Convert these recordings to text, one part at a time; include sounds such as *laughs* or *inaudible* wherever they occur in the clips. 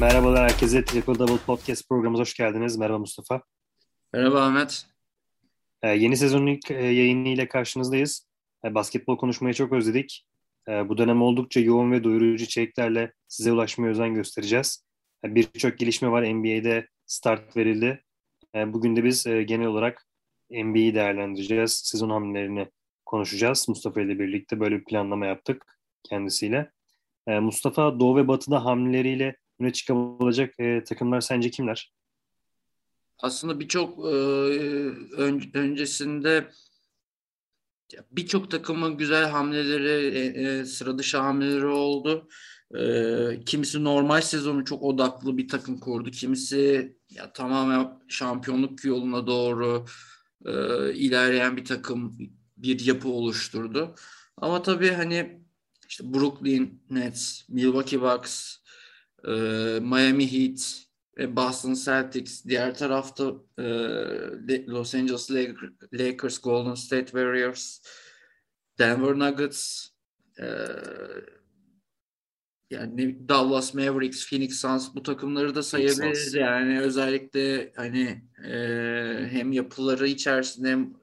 Merhabalar herkese. Triple Double Podcast programımıza hoş geldiniz. Merhaba Mustafa. Merhaba Ahmet. Ee, yeni sezonun ilk e, yayını ile karşınızdayız. E, basketbol konuşmayı çok özledik. E, bu dönem oldukça yoğun ve doyurucu içeriklerle size ulaşmaya özen göstereceğiz. E, Birçok gelişme var. NBA'de start verildi. E, bugün de biz e, genel olarak NBA'yi değerlendireceğiz. Sezon hamlelerini konuşacağız. Mustafa ile birlikte böyle bir planlama yaptık kendisiyle. E, Mustafa Doğu ve Batı'da hamleleriyle öne çıkabilecek e, takımlar sence kimler? Aslında birçok e, ön, öncesinde birçok takımın güzel hamleleri, e, e, sıra dışı hamleleri oldu. E, kimisi normal sezonu çok odaklı bir takım kurdu. Kimisi ya tamamen şampiyonluk yoluna doğru e, ilerleyen bir takım, bir yapı oluşturdu. Ama tabii hani işte Brooklyn Nets, Milwaukee Bucks, e, Miami Heat, ve Boston Celtics. Diğer tarafta e, Los Angeles Lakers, Golden State Warriors, Denver Nuggets, e, yani Dallas Mavericks, Phoenix Suns bu takımları da sayabiliriz. Yani özellikle hani e, hem yapıları içerisinde hem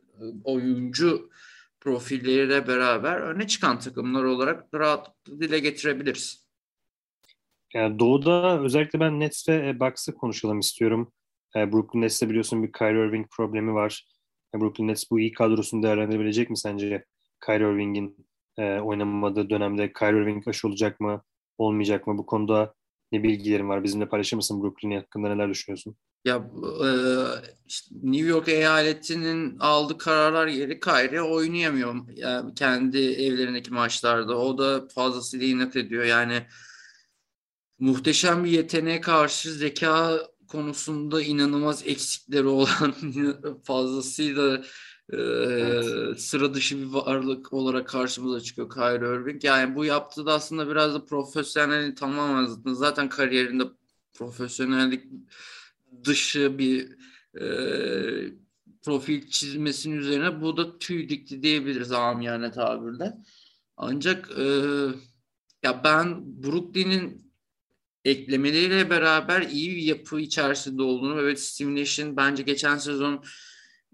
oyuncu profilleriyle beraber öne çıkan takımlar olarak rahatlıkla dile getirebiliriz. Yani doğuda özellikle ben Nets ve e, Bucks'ı konuşalım istiyorum. E, Brooklyn Nets'te biliyorsun bir Kyrie Irving problemi var. E, Brooklyn Nets bu iyi kadrosunu değerlendirebilecek mi sence? Kyrie Irving'in e, oynamadığı dönemde Kyrie Irving aşı olacak mı, olmayacak mı? Bu konuda ne bilgilerin var? Bizimle paylaşır mısın Brooklyn hakkında neler düşünüyorsun? Ya işte New York eyaletinin aldığı kararlar geri Kyrie oynayamıyor. Yani kendi evlerindeki maçlarda. O da fazlasıyla inat ediyor. Yani muhteşem bir yeteneğe karşı zeka konusunda inanılmaz eksikleri olan *laughs* fazlasıyla e, evet. sıra dışı bir varlık olarak karşımıza çıkıyor Kyrie Irving. Yani bu yaptığı da aslında biraz da profesyonelliği tamamen zıttı. Zaten kariyerinde profesyonellik dışı bir e, profil çizmesinin üzerine bu da tüy dikti diyebiliriz amiyane tabirle. Ancak e, ya ben Brooklyn'in eklemeleriyle beraber iyi bir yapı içerisinde olduğunu ve Steve Nash'in bence geçen sezon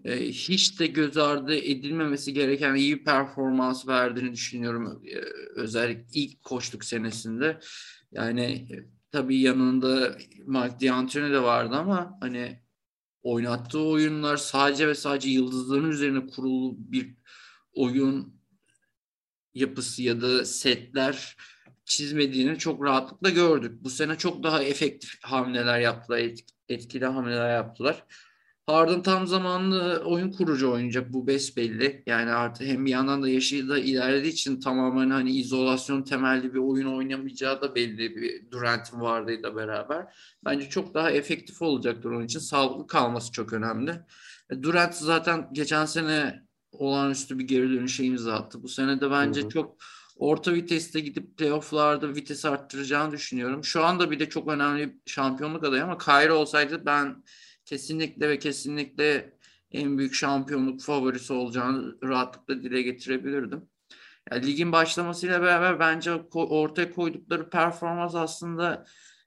e, hiç de göz ardı edilmemesi gereken iyi bir performans verdiğini düşünüyorum. E, özellikle ilk koştuk senesinde. Yani e, tabii yanında Mike D'Antoni de vardı ama hani oynattığı oyunlar sadece ve sadece yıldızların üzerine kurulu bir oyun yapısı ya da setler çizmediğini çok rahatlıkla gördük. Bu sene çok daha efektif hamleler yaptılar, etkili hamleler yaptılar. Harden tam zamanlı oyun kurucu oynayacak bu besbelli. Yani artık hem bir yandan da yaşı da ilerlediği için tamamen hani izolasyon temelli bir oyun oynamayacağı da belli bir Durant'in vardığıyla beraber. Bence çok daha efektif olacaktır onun için. Sağlıklı kalması çok önemli. E, Durant zaten geçen sene olağanüstü bir geri dönüşe imza attı. Bu sene de bence hı hı. çok orta viteste gidip playofflarda vites arttıracağını düşünüyorum. Şu anda bir de çok önemli şampiyonluk adayı ama Kyrie olsaydı ben kesinlikle ve kesinlikle en büyük şampiyonluk favorisi olacağını rahatlıkla dile getirebilirdim. Yani ligin başlamasıyla beraber bence ortaya koydukları performans aslında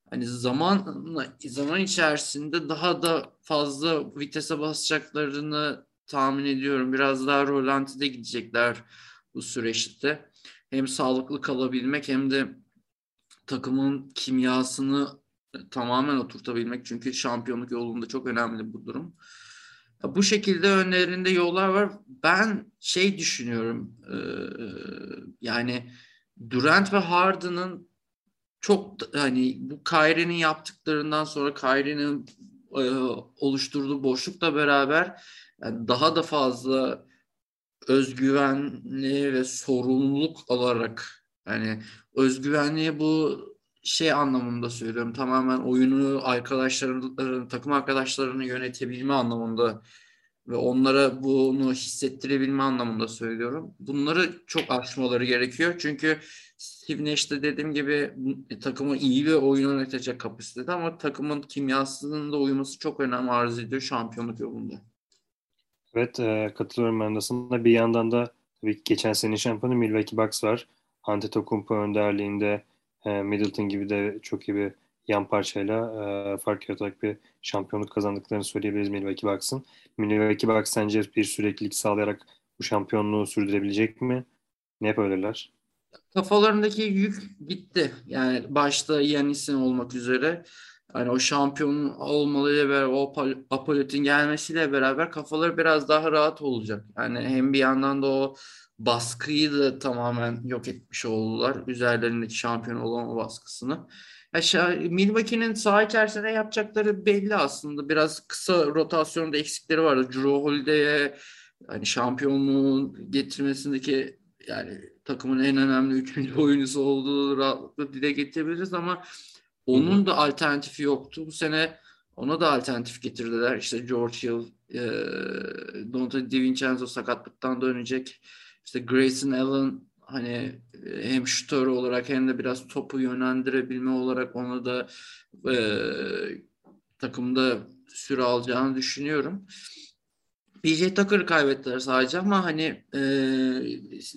hani zaman zaman içerisinde daha da fazla vitese basacaklarını tahmin ediyorum. Biraz daha rolantide gidecekler bu süreçte hem sağlıklı kalabilmek hem de takımın kimyasını tamamen oturtabilmek. Çünkü şampiyonluk yolunda çok önemli bu durum. Bu şekilde önlerinde yollar var. Ben şey düşünüyorum yani Durant ve Harden'ın çok hani bu Kyrie'nin yaptıklarından sonra Kyrie'nin oluşturduğu boşlukla beraber yani daha da fazla özgüvenli ve sorumluluk alarak yani özgüvenli bu şey anlamında söylüyorum. Tamamen oyunu arkadaşlarını, takım arkadaşlarını yönetebilme anlamında ve onlara bunu hissettirebilme anlamında söylüyorum. Bunları çok aşmaları gerekiyor. Çünkü Steve Nash de dediğim gibi takımı iyi bir oyun yönetecek kapasitede ama takımın kimyasının da uyuması çok önemli arz ediyor şampiyonluk yolunda. Evet e, katılıyorum ben de aslında. Bir yandan da tabii geçen sene şampiyonu Milwaukee Bucks var. Antetokounmpo önderliğinde e, Middleton gibi de çok iyi bir yan parçayla e, fark yaratarak bir şampiyonluk kazandıklarını söyleyebiliriz Milwaukee Bucks'ın. Milwaukee Bucks sence bir süreklilik sağlayarak bu şampiyonluğu sürdürebilecek mi? Ne yapabilirler? Kafalarındaki yük gitti. Yani başta Yanis'in olmak üzere hani o şampiyon olmalıyla beraber o Apollot'un gelmesiyle beraber kafaları biraz daha rahat olacak. Yani hem bir yandan da o baskıyı da tamamen yok etmiş oldular. Üzerlerindeki şampiyon olama baskısını. Aşağı, Milwaukee'nin saha içerisinde yapacakları belli aslında. Biraz kısa rotasyonda eksikleri vardı. Drew Holiday'e hani şampiyonluğun getirmesindeki yani takımın en önemli üçüncü *laughs* oyuncusu olduğu rahatlıkla dile getirebiliriz ama onun da alternatifi yoktu. Bu sene ona da alternatif getirdiler. İşte George Hill, e, Dante DiVincenzo sakatlıktan dönecek. İşte Grayson Allen hani hem şutör olarak hem de biraz topu yönlendirebilme olarak onu da e, takımda süre alacağını düşünüyorum. PJ Tucker'ı kaybettiler sadece ama hani e,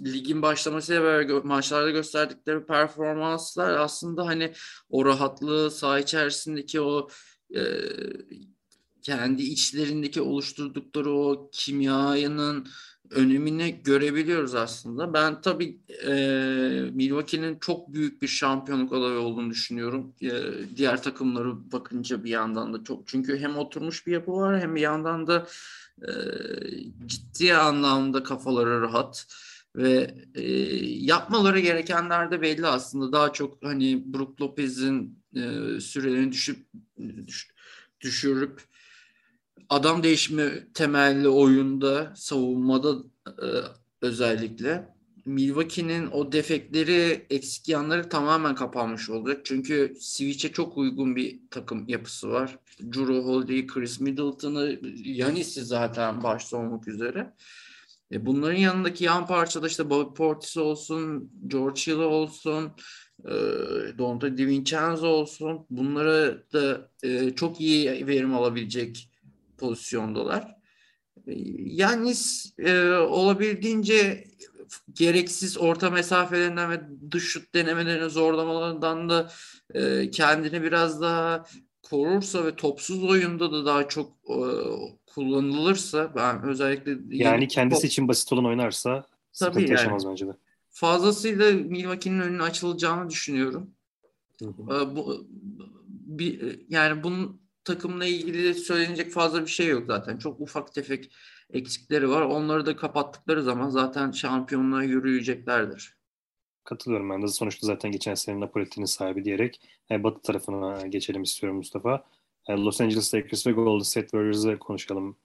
ligin başlamasıyla beraber maçlarda gösterdikleri performanslar aslında hani o rahatlığı saha içerisindeki o e, kendi içlerindeki oluşturdukları o kimyanın önemini görebiliyoruz aslında. Ben tabii e, Milwaukee'nin çok büyük bir şampiyonluk adayı olduğunu düşünüyorum. E, diğer takımları bakınca bir yandan da çok çünkü hem oturmuş bir yapı var hem bir yandan da e, ciddi anlamda kafaları rahat ve e, yapmaları gerekenler de belli aslında. Daha çok hani Brook Lopez'in e, sürelerini düşüp düş, düşürüp adam değişimi temelli oyunda, savunmada e, özellikle Milwaukee'nin o defekleri, eksik yanları tamamen kapanmış olacak. Çünkü Switch'e çok uygun bir takım yapısı var. Drew Holiday, Chris Middleton'ı, Yanis'i zaten başta olmak üzere. E bunların yanındaki yan parçada işte Bobby Portis olsun, George Hill olsun, e, Dante DiVincenzo olsun. Bunlara da e, çok iyi verim alabilecek pozisyondalar. E, Yanis e, olabildiğince gereksiz orta mesafelerinden ve dış şut denemelerinin zorlamalarından da e, kendini biraz daha korursa ve topsuz oyunda da daha çok e, kullanılırsa ben özellikle yani kendisi top, için basit olan oynarsa sıkıntı tabii yaşamaz yani, bence de. Fazlasıyla Milwaukee'nin önünün açılacağını düşünüyorum. Hı hı. E, bu bir yani bunun takımla ilgili söylenecek fazla bir şey yok zaten. Çok ufak tefek eksikleri var. Onları da kapattıkları zaman zaten şampiyonluğa yürüyeceklerdir. Katılıyorum ben de. Sonuçta zaten geçen sene Napoli'nin sahibi diyerek e, Batı tarafına geçelim istiyorum Mustafa. E, Los Angeles Lakers ve Golden State Warriors'ı konuşalım.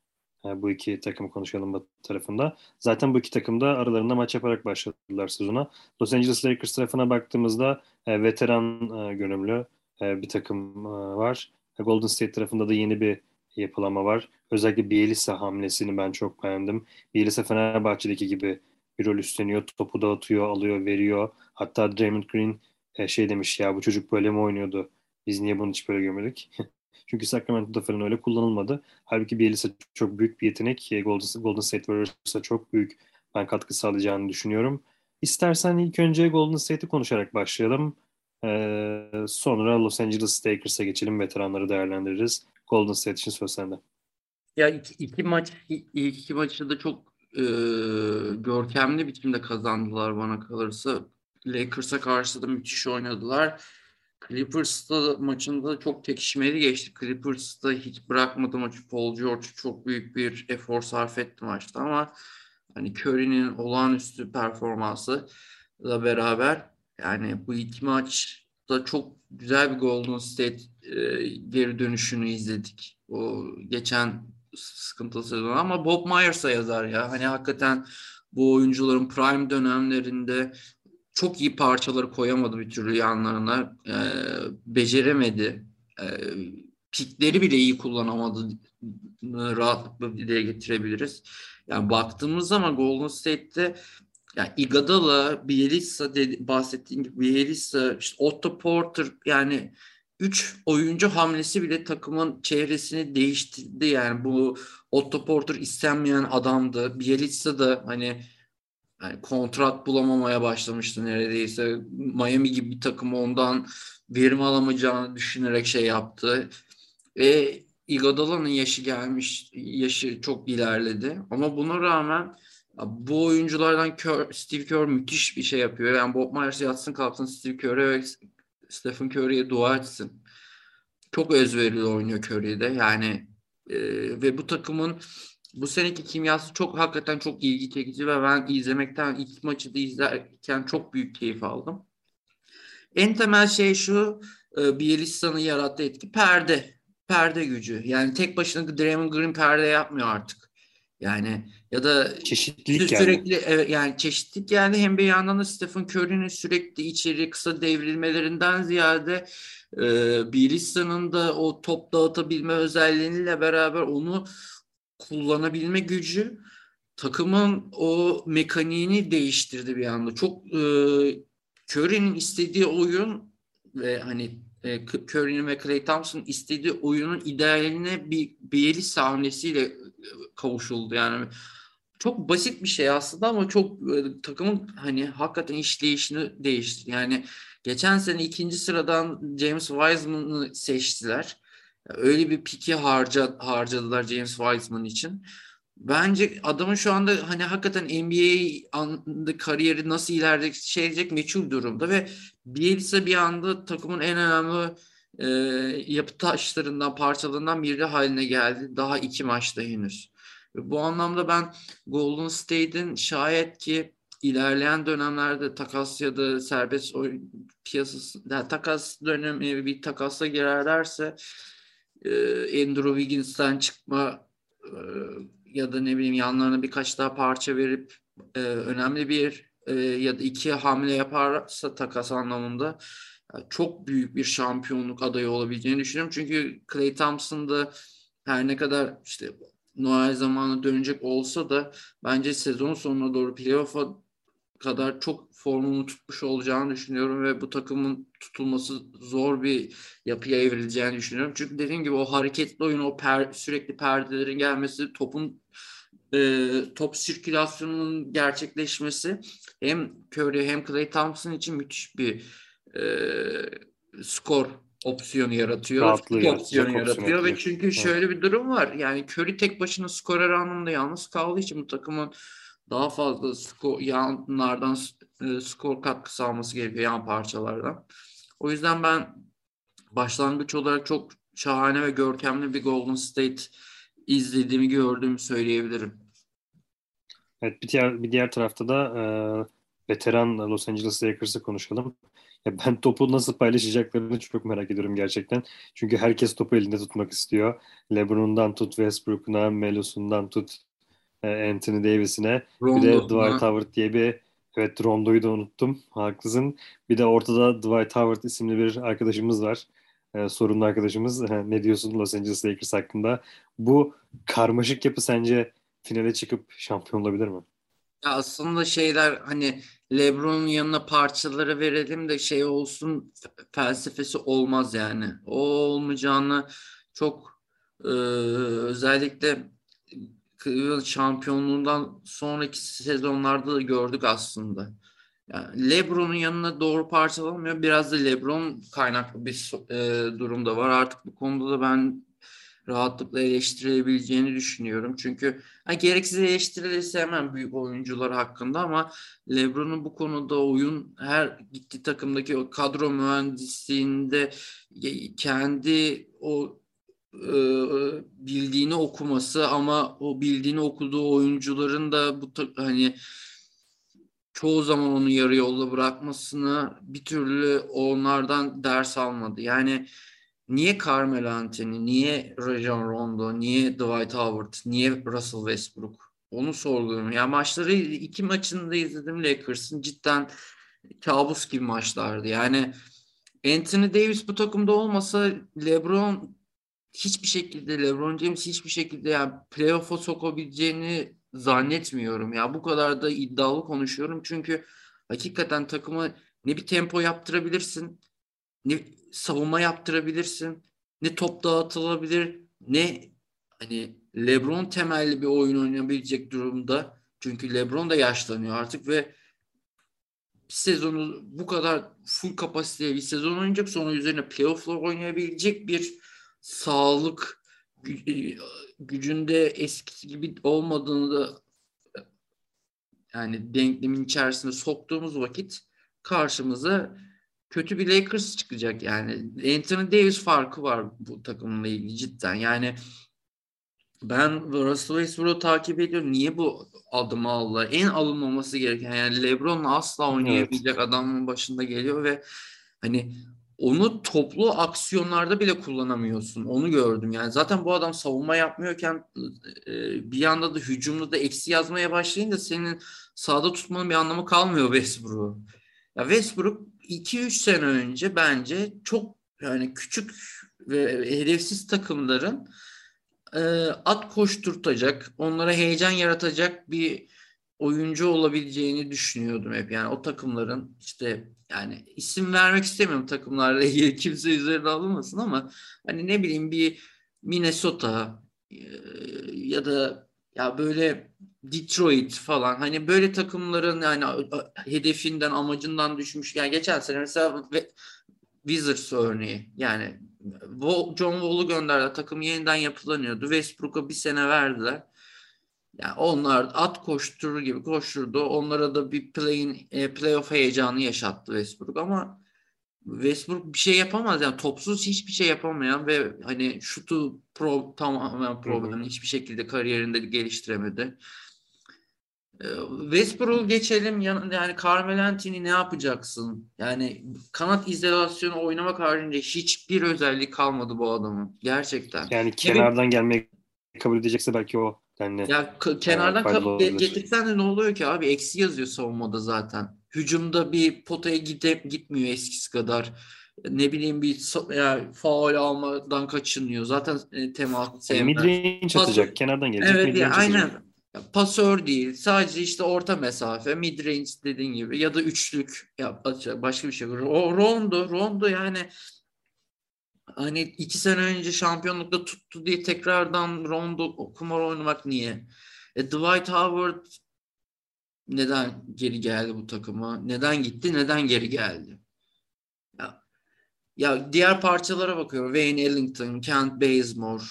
E, bu iki takımı konuşalım Batı tarafında. Zaten bu iki takım da aralarında maç yaparak başladılar sezona. Los Angeles Lakers tarafına baktığımızda e, veteran e, görünümlü e, bir takım e, var. E, Golden State tarafında da yeni bir yapılama var. Özellikle Bielisa hamlesini ben çok beğendim. Bielisa Fenerbahçe'deki gibi bir rol üstleniyor. Topu dağıtıyor, alıyor, veriyor. Hatta Draymond Green e, şey demiş ya bu çocuk böyle mi oynuyordu? Biz niye bunu hiç böyle görmedik? *laughs* Çünkü Sacramento'da falan öyle kullanılmadı. Halbuki Bielisa çok büyük bir yetenek. Golden, Golden State Warriors'a çok büyük ben katkı sağlayacağını düşünüyorum. İstersen ilk önce Golden State'i konuşarak başlayalım. Ee, sonra Los Angeles Lakers'a geçelim. Veteranları değerlendiririz. Golden State için söz sende. Ya iki, iki maç ilk iki maçı da çok e, görkemli biçimde kazandılar bana kalırsa. Lakers'a karşı da müthiş oynadılar. Clippers'ta maçında çok tekişmeli geçti. Clippers'ta hiç bırakmadı maçı. Paul George çok büyük bir efor sarf etti maçta ama hani Curry'nin olağanüstü performansı da beraber yani bu iki maçta çok güzel bir Golden State e, geri dönüşünü izledik. O geçen sıkıntılı sezon ama Bob Myers'a yazar ya. Hani hakikaten bu oyuncuların prime dönemlerinde çok iyi parçaları koyamadı bir türlü yanlarına. E, beceremedi. E, pikleri bile iyi kullanamadı. Rahatlıkla dile getirebiliriz. Yani baktığımız zaman Golden State'te yani Iguodala, Bielitsa bahsettiğim gibi Bielitsa, işte Otto Porter yani üç oyuncu hamlesi bile takımın çevresini değiştirdi. Yani bu Otto Porter istenmeyen adamdı. Bielitsa da hani yani kontrat bulamamaya başlamıştı neredeyse. Miami gibi bir takım ondan verim alamayacağını düşünerek şey yaptı. Ve Iguodala'nın yaşı gelmiş, yaşı çok ilerledi. Ama buna rağmen bu oyunculardan Kerr, Steve Kerr müthiş bir şey yapıyor. Yani Bob Myers yatsın kalksın Steve Kerr'e ve Stephen Curry'e dua etsin. Çok özverili oynuyor Curry'de. Yani e, ve bu takımın bu seneki kimyası çok hakikaten çok ilgi çekici ve ben izlemekten ilk maçı da izlerken çok büyük keyif aldım. En temel şey şu e, Bielitsa'nın yarattığı etki perde. Perde gücü. Yani tek başına Draymond Green perde yapmıyor artık. Yani ya da çeşitlilik sürekli yani. Evet, yani çeşitlilik yani hem bir yandan da Stephen Curry'nin sürekli içeri kısa devrilmelerinden ziyade e, Bielitsa'nın da o top dağıtabilme özelliğiyle beraber onu kullanabilme gücü takımın o mekaniğini değiştirdi bir anda. Çok e, Curry'nin istediği oyun ve hani e, Curry'nin ve Clay Thompson istediği oyunun idealine bir Bielitsa hamlesiyle e, kavuşuldu. Yani çok basit bir şey aslında ama çok e, takımın hani hakikaten işleyişini değişti. Yani geçen sene ikinci sıradan James Wiseman'ı seçtiler. Öyle bir piki harca, harcadılar James Wiseman için. Bence adamın şu anda hani hakikaten NBA kariyeri nasıl ilerleyecek meçhul durumda ve Bielsa bir anda takımın en önemli e, yapı taşlarından, parçalarından biri haline geldi. Daha iki maçta henüz. Bu anlamda ben Golden State'in şayet ki ilerleyen dönemlerde takas ya da serbest oyun piyasası yani takas dönemi bir takasla girerlerse e, Andrew Wiggins'ten çıkma e, ya da ne bileyim yanlarına birkaç daha parça verip e, önemli bir e, ya da iki hamle yaparsa takas anlamında yani çok büyük bir şampiyonluk adayı olabileceğini düşünüyorum. Çünkü Clay Thompson da her ne kadar işte Noel zamanı dönecek olsa da bence sezon sonuna doğru playoff'a kadar çok formunu tutmuş olacağını düşünüyorum ve bu takımın tutulması zor bir yapıya evrileceğini düşünüyorum. Çünkü dediğim gibi o hareketli oyun, o per, sürekli perdelerin gelmesi, topun e, top sirkülasyonunun gerçekleşmesi hem Curry hem Clay Thompson için müthiş bir e, skor opsiyonu yaratıyor. Rahatlığı opsiyonu yaratıyor ve çünkü şöyle bir durum var. Yani Curry tek başına skorer anlamında yalnız kaldığı için bu takımın daha fazla skor, yanlardan e, skor katkısı alması gerekiyor yan parçalardan. O yüzden ben başlangıç olarak çok şahane ve görkemli bir Golden State izlediğimi gördüğümü söyleyebilirim. Evet bir diğer bir diğer tarafta da e, veteran Los Angeles Lakers'ı konuşalım. Ya ben topu nasıl paylaşacaklarını çok merak ediyorum gerçekten. Çünkü herkes topu elinde tutmak istiyor. LeBron'dan tut Westbrook'una, Melosundan tut Anthony Davis'ine. Bir de Dwight Howard diye bir evet Rondo'yu da unuttum. Haklısın. Bir de ortada Dwight Howard isimli bir arkadaşımız var. Ee, sorunlu arkadaşımız. ne diyorsun Los Angeles Lakers hakkında? Bu karmaşık yapı sence finale çıkıp şampiyon olabilir mi? Ya aslında şeyler hani LeBron'un yanına parçaları verelim de şey olsun felsefesi olmaz yani. O olmayacağını çok e, özellikle şampiyonluğundan sonraki sezonlarda da gördük aslında. Yani LeBron'un yanına doğru parçalanmıyor. Biraz da LeBron kaynaklı bir e, durumda var. Artık bu konuda da ben rahatlıkla eleştirilebileceğini düşünüyorum. Çünkü hani gereksiz eleştirilirse hemen büyük oyuncular hakkında ama LeBron'un bu konuda oyun her gitti takımdaki o kadro mühendisliğinde kendi o bildiğini okuması ama o bildiğini okuduğu oyuncuların da bu hani çoğu zaman onu yarı yolda bırakmasını bir türlü onlardan ders almadı. Yani niye Carmelo Anthony, niye Rajon Rondo, niye Dwight Howard, niye Russell Westbrook? Onu sorguluyorum. Ya maçları iki maçını da izledim Lakers'ın cidden kabus gibi maçlardı. Yani Anthony Davis bu takımda olmasa LeBron hiçbir şekilde LeBron James hiçbir şekilde yani playoff'a sokabileceğini zannetmiyorum. Ya bu kadar da iddialı konuşuyorum çünkü hakikaten takımı ne bir tempo yaptırabilirsin, ne savunma yaptırabilirsin, ne top dağıtılabilir, ne hani LeBron temelli bir oyun oynayabilecek durumda. Çünkü LeBron da yaşlanıyor artık ve bir sezonu bu kadar full kapasiteye bir sezon oynayacak sonra üzerine playoff'lar oynayabilecek bir sağlık gücünde eskisi gibi olmadığını da yani denklemin içerisinde soktuğumuz vakit karşımıza kötü bir Lakers çıkacak yani. Anthony Davis farkı var bu takımla ilgili cidden. Yani ben Russell Westbrook'u takip ediyorum. Niye bu adımı aldı? En alınmaması gereken yani LeBron'la asla oynayabilecek evet. adamın başında geliyor ve hani onu toplu aksiyonlarda bile kullanamıyorsun. Onu gördüm. Yani zaten bu adam savunma yapmıyorken e, bir yanda da hücumda da eksi yazmaya başlayınca senin sahada tutmanın bir anlamı kalmıyor *laughs* Westbrook'u. Ya Westbrook 2-3 sene önce bence çok yani küçük ve hedefsiz takımların e, at koşturtacak, onlara heyecan yaratacak bir oyuncu olabileceğini düşünüyordum hep. Yani o takımların işte yani isim vermek istemiyorum takımlarla ilgili *laughs* kimse üzerine alınmasın ama hani ne bileyim bir Minnesota e, ya da ya böyle Detroit falan hani böyle takımların yani hedefinden amacından düşmüş. Yani geçen sene mesela Wizards örneği yani John Wall'u gönderdi takım yeniden yapılanıyordu. Westbrook'a bir sene verdiler yani onlar at koşturur gibi koşturdu onlara da bir play e, playoff heyecanı yaşattı Westbrook ama Westbrook bir şey yapamaz yani topsuz hiçbir şey yapamayan ve hani şutu pro, tamamen problem hiçbir şekilde kariyerinde geliştiremedi. Ee, Westbrook'u geçelim yani Carmelo Anthony ne yapacaksın? Yani kanat izolasyonu oynamak haricinde hiçbir özellik kalmadı bu adamın. Gerçekten. Yani kenardan gelmeyi kabul edecekse belki o yani ya kenardan ka- getirsen de ne oluyor ki abi? Eksi yazıyor savunmada zaten. Hücumda bir potaya gide gitmiyor eskisi kadar. Ne bileyim bir ya faul almadan kaçınıyor. Zaten e, temas sevmez. Midrange atacak. Kenardan gelecek. Evet ya, aynen. Pasör değil. Sadece işte orta mesafe, mid range dediğin gibi ya da üçlük yapacak başka bir şey. O Rondo, Rondo yani hani iki sene önce şampiyonlukta tuttu diye tekrardan Rondo kumar oynamak niye? E, Dwight Howard neden geri geldi bu takıma? Neden gitti? Neden geri geldi? Ya, ya diğer parçalara bakıyorum. Wayne Ellington, Kent Bazemore.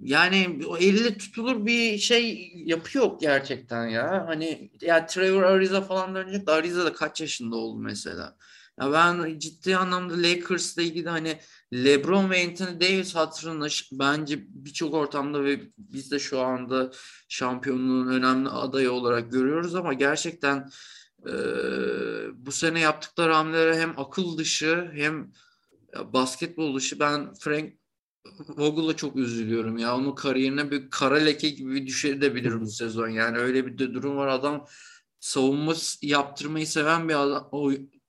Yani o elle tutulur bir şey yapıyor gerçekten ya. Hani ya Trevor Ariza falan dönecek de Ariza da kaç yaşında oldu mesela. Ya ben ciddi anlamda Lakers'la ilgili hani LeBron ve Anthony Davis hatırını bence birçok ortamda ve biz de şu anda şampiyonluğun önemli adayı olarak görüyoruz ama gerçekten e, bu sene yaptıkları hamleler hem akıl dışı hem basketbol dışı. Ben Frank Vogel'a çok üzülüyorum ya. Onun kariyerine bir kara leke gibi düşebilir bu sezon. Yani öyle bir de durum var. Adam savunma yaptırmayı seven bir adam,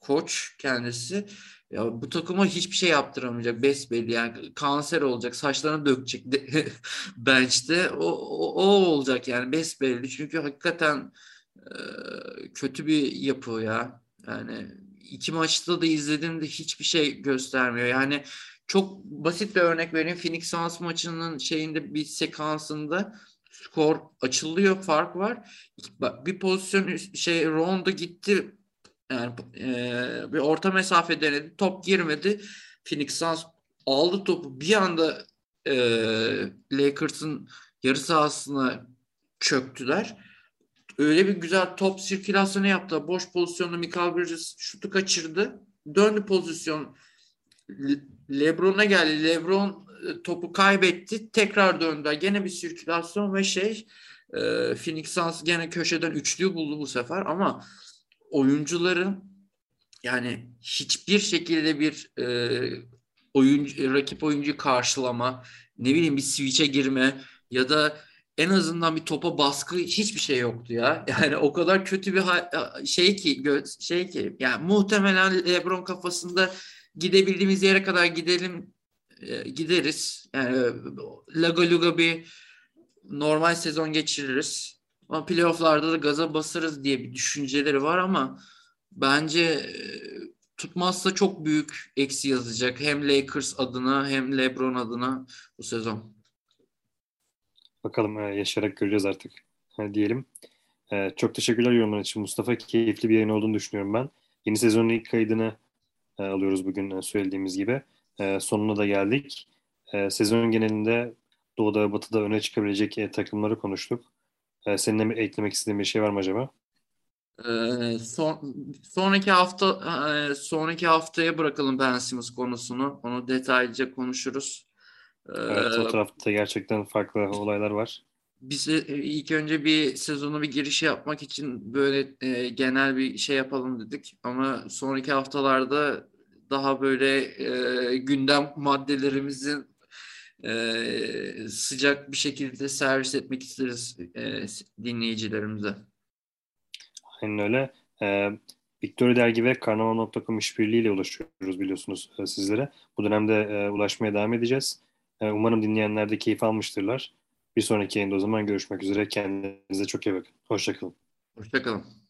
koç kendisi. Ya bu takıma hiçbir şey yaptıramayacak besbelli yani kanser olacak saçlarını dökecek *laughs* bench'te. O, o, o olacak yani besbelli. Çünkü hakikaten e, kötü bir yapı ya. Yani iki maçta da izlediğimde hiçbir şey göstermiyor. Yani çok basit bir örnek vereyim. Phoenix Suns maçının şeyinde bir sekansında skor açılıyor fark var. Bir pozisyon şey Rondo gitti yani e, bir orta mesafe denedi. Top girmedi. Phoenix Suns aldı topu. Bir anda e, Lakers'ın yarı sahasına çöktüler. Öyle bir güzel top sirkülasyonu yaptı. Boş pozisyonda Michael Bridges şutu kaçırdı. Döndü pozisyon. Lebron'a geldi. Lebron topu kaybetti. Tekrar döndü. Gene bir sirkülasyon ve şey e, Phoenix Suns gene köşeden üçlüyü buldu bu sefer ama oyuncuların yani hiçbir şekilde bir e, oyuncu rakip oyuncu karşılama, ne bileyim bir switch'e girme ya da en azından bir topa baskı hiçbir şey yoktu ya. *laughs* Yani o kadar kötü bir şey ki şey ki yani muhtemelen LeBron kafasında gidebildiğimiz yere kadar gidelim e, gideriz. Yani laga luga bir normal sezon geçiririz. Ama playofflarda da gaza basarız diye bir düşünceleri var ama bence e, tutmazsa çok büyük eksi yazacak. Hem Lakers adına hem LeBron adına bu sezon. Bakalım e, yaşayarak göreceğiz artık. diyelim. E, çok teşekkürler yorumlar için Mustafa. Keyifli bir yayın olduğunu düşünüyorum ben. Yeni sezonun ilk kaydını alıyoruz bugün söylediğimiz gibi. Sonuna da geldik. Sezon genelinde Doğu'da ve Batı'da öne çıkabilecek takımları konuştuk. E, senin eklemek istediğin bir şey var mı acaba? Ee, son, sonraki hafta e, sonraki haftaya bırakalım Ben Simmons konusunu. Onu detaylıca konuşuruz. Ee, evet, o tarafta gerçekten farklı olaylar var. Biz e, ilk önce bir sezonu bir giriş yapmak için böyle e, genel bir şey yapalım dedik. Ama sonraki haftalarda daha böyle e, gündem maddelerimizin e, sıcak bir şekilde servis etmek isteriz e, dinleyicilerimize. Aynen öyle. E, Victoria Dergi ve Karnaval.com işbirliğiyle ulaşıyoruz biliyorsunuz e, sizlere. Bu dönemde e, ulaşmaya devam edeceğiz. E, umarım dinleyenler de keyif almıştırlar. Bir sonraki yayında o zaman görüşmek üzere. Kendinize çok iyi bakın. Hoşçakalın. Hoşçakalın.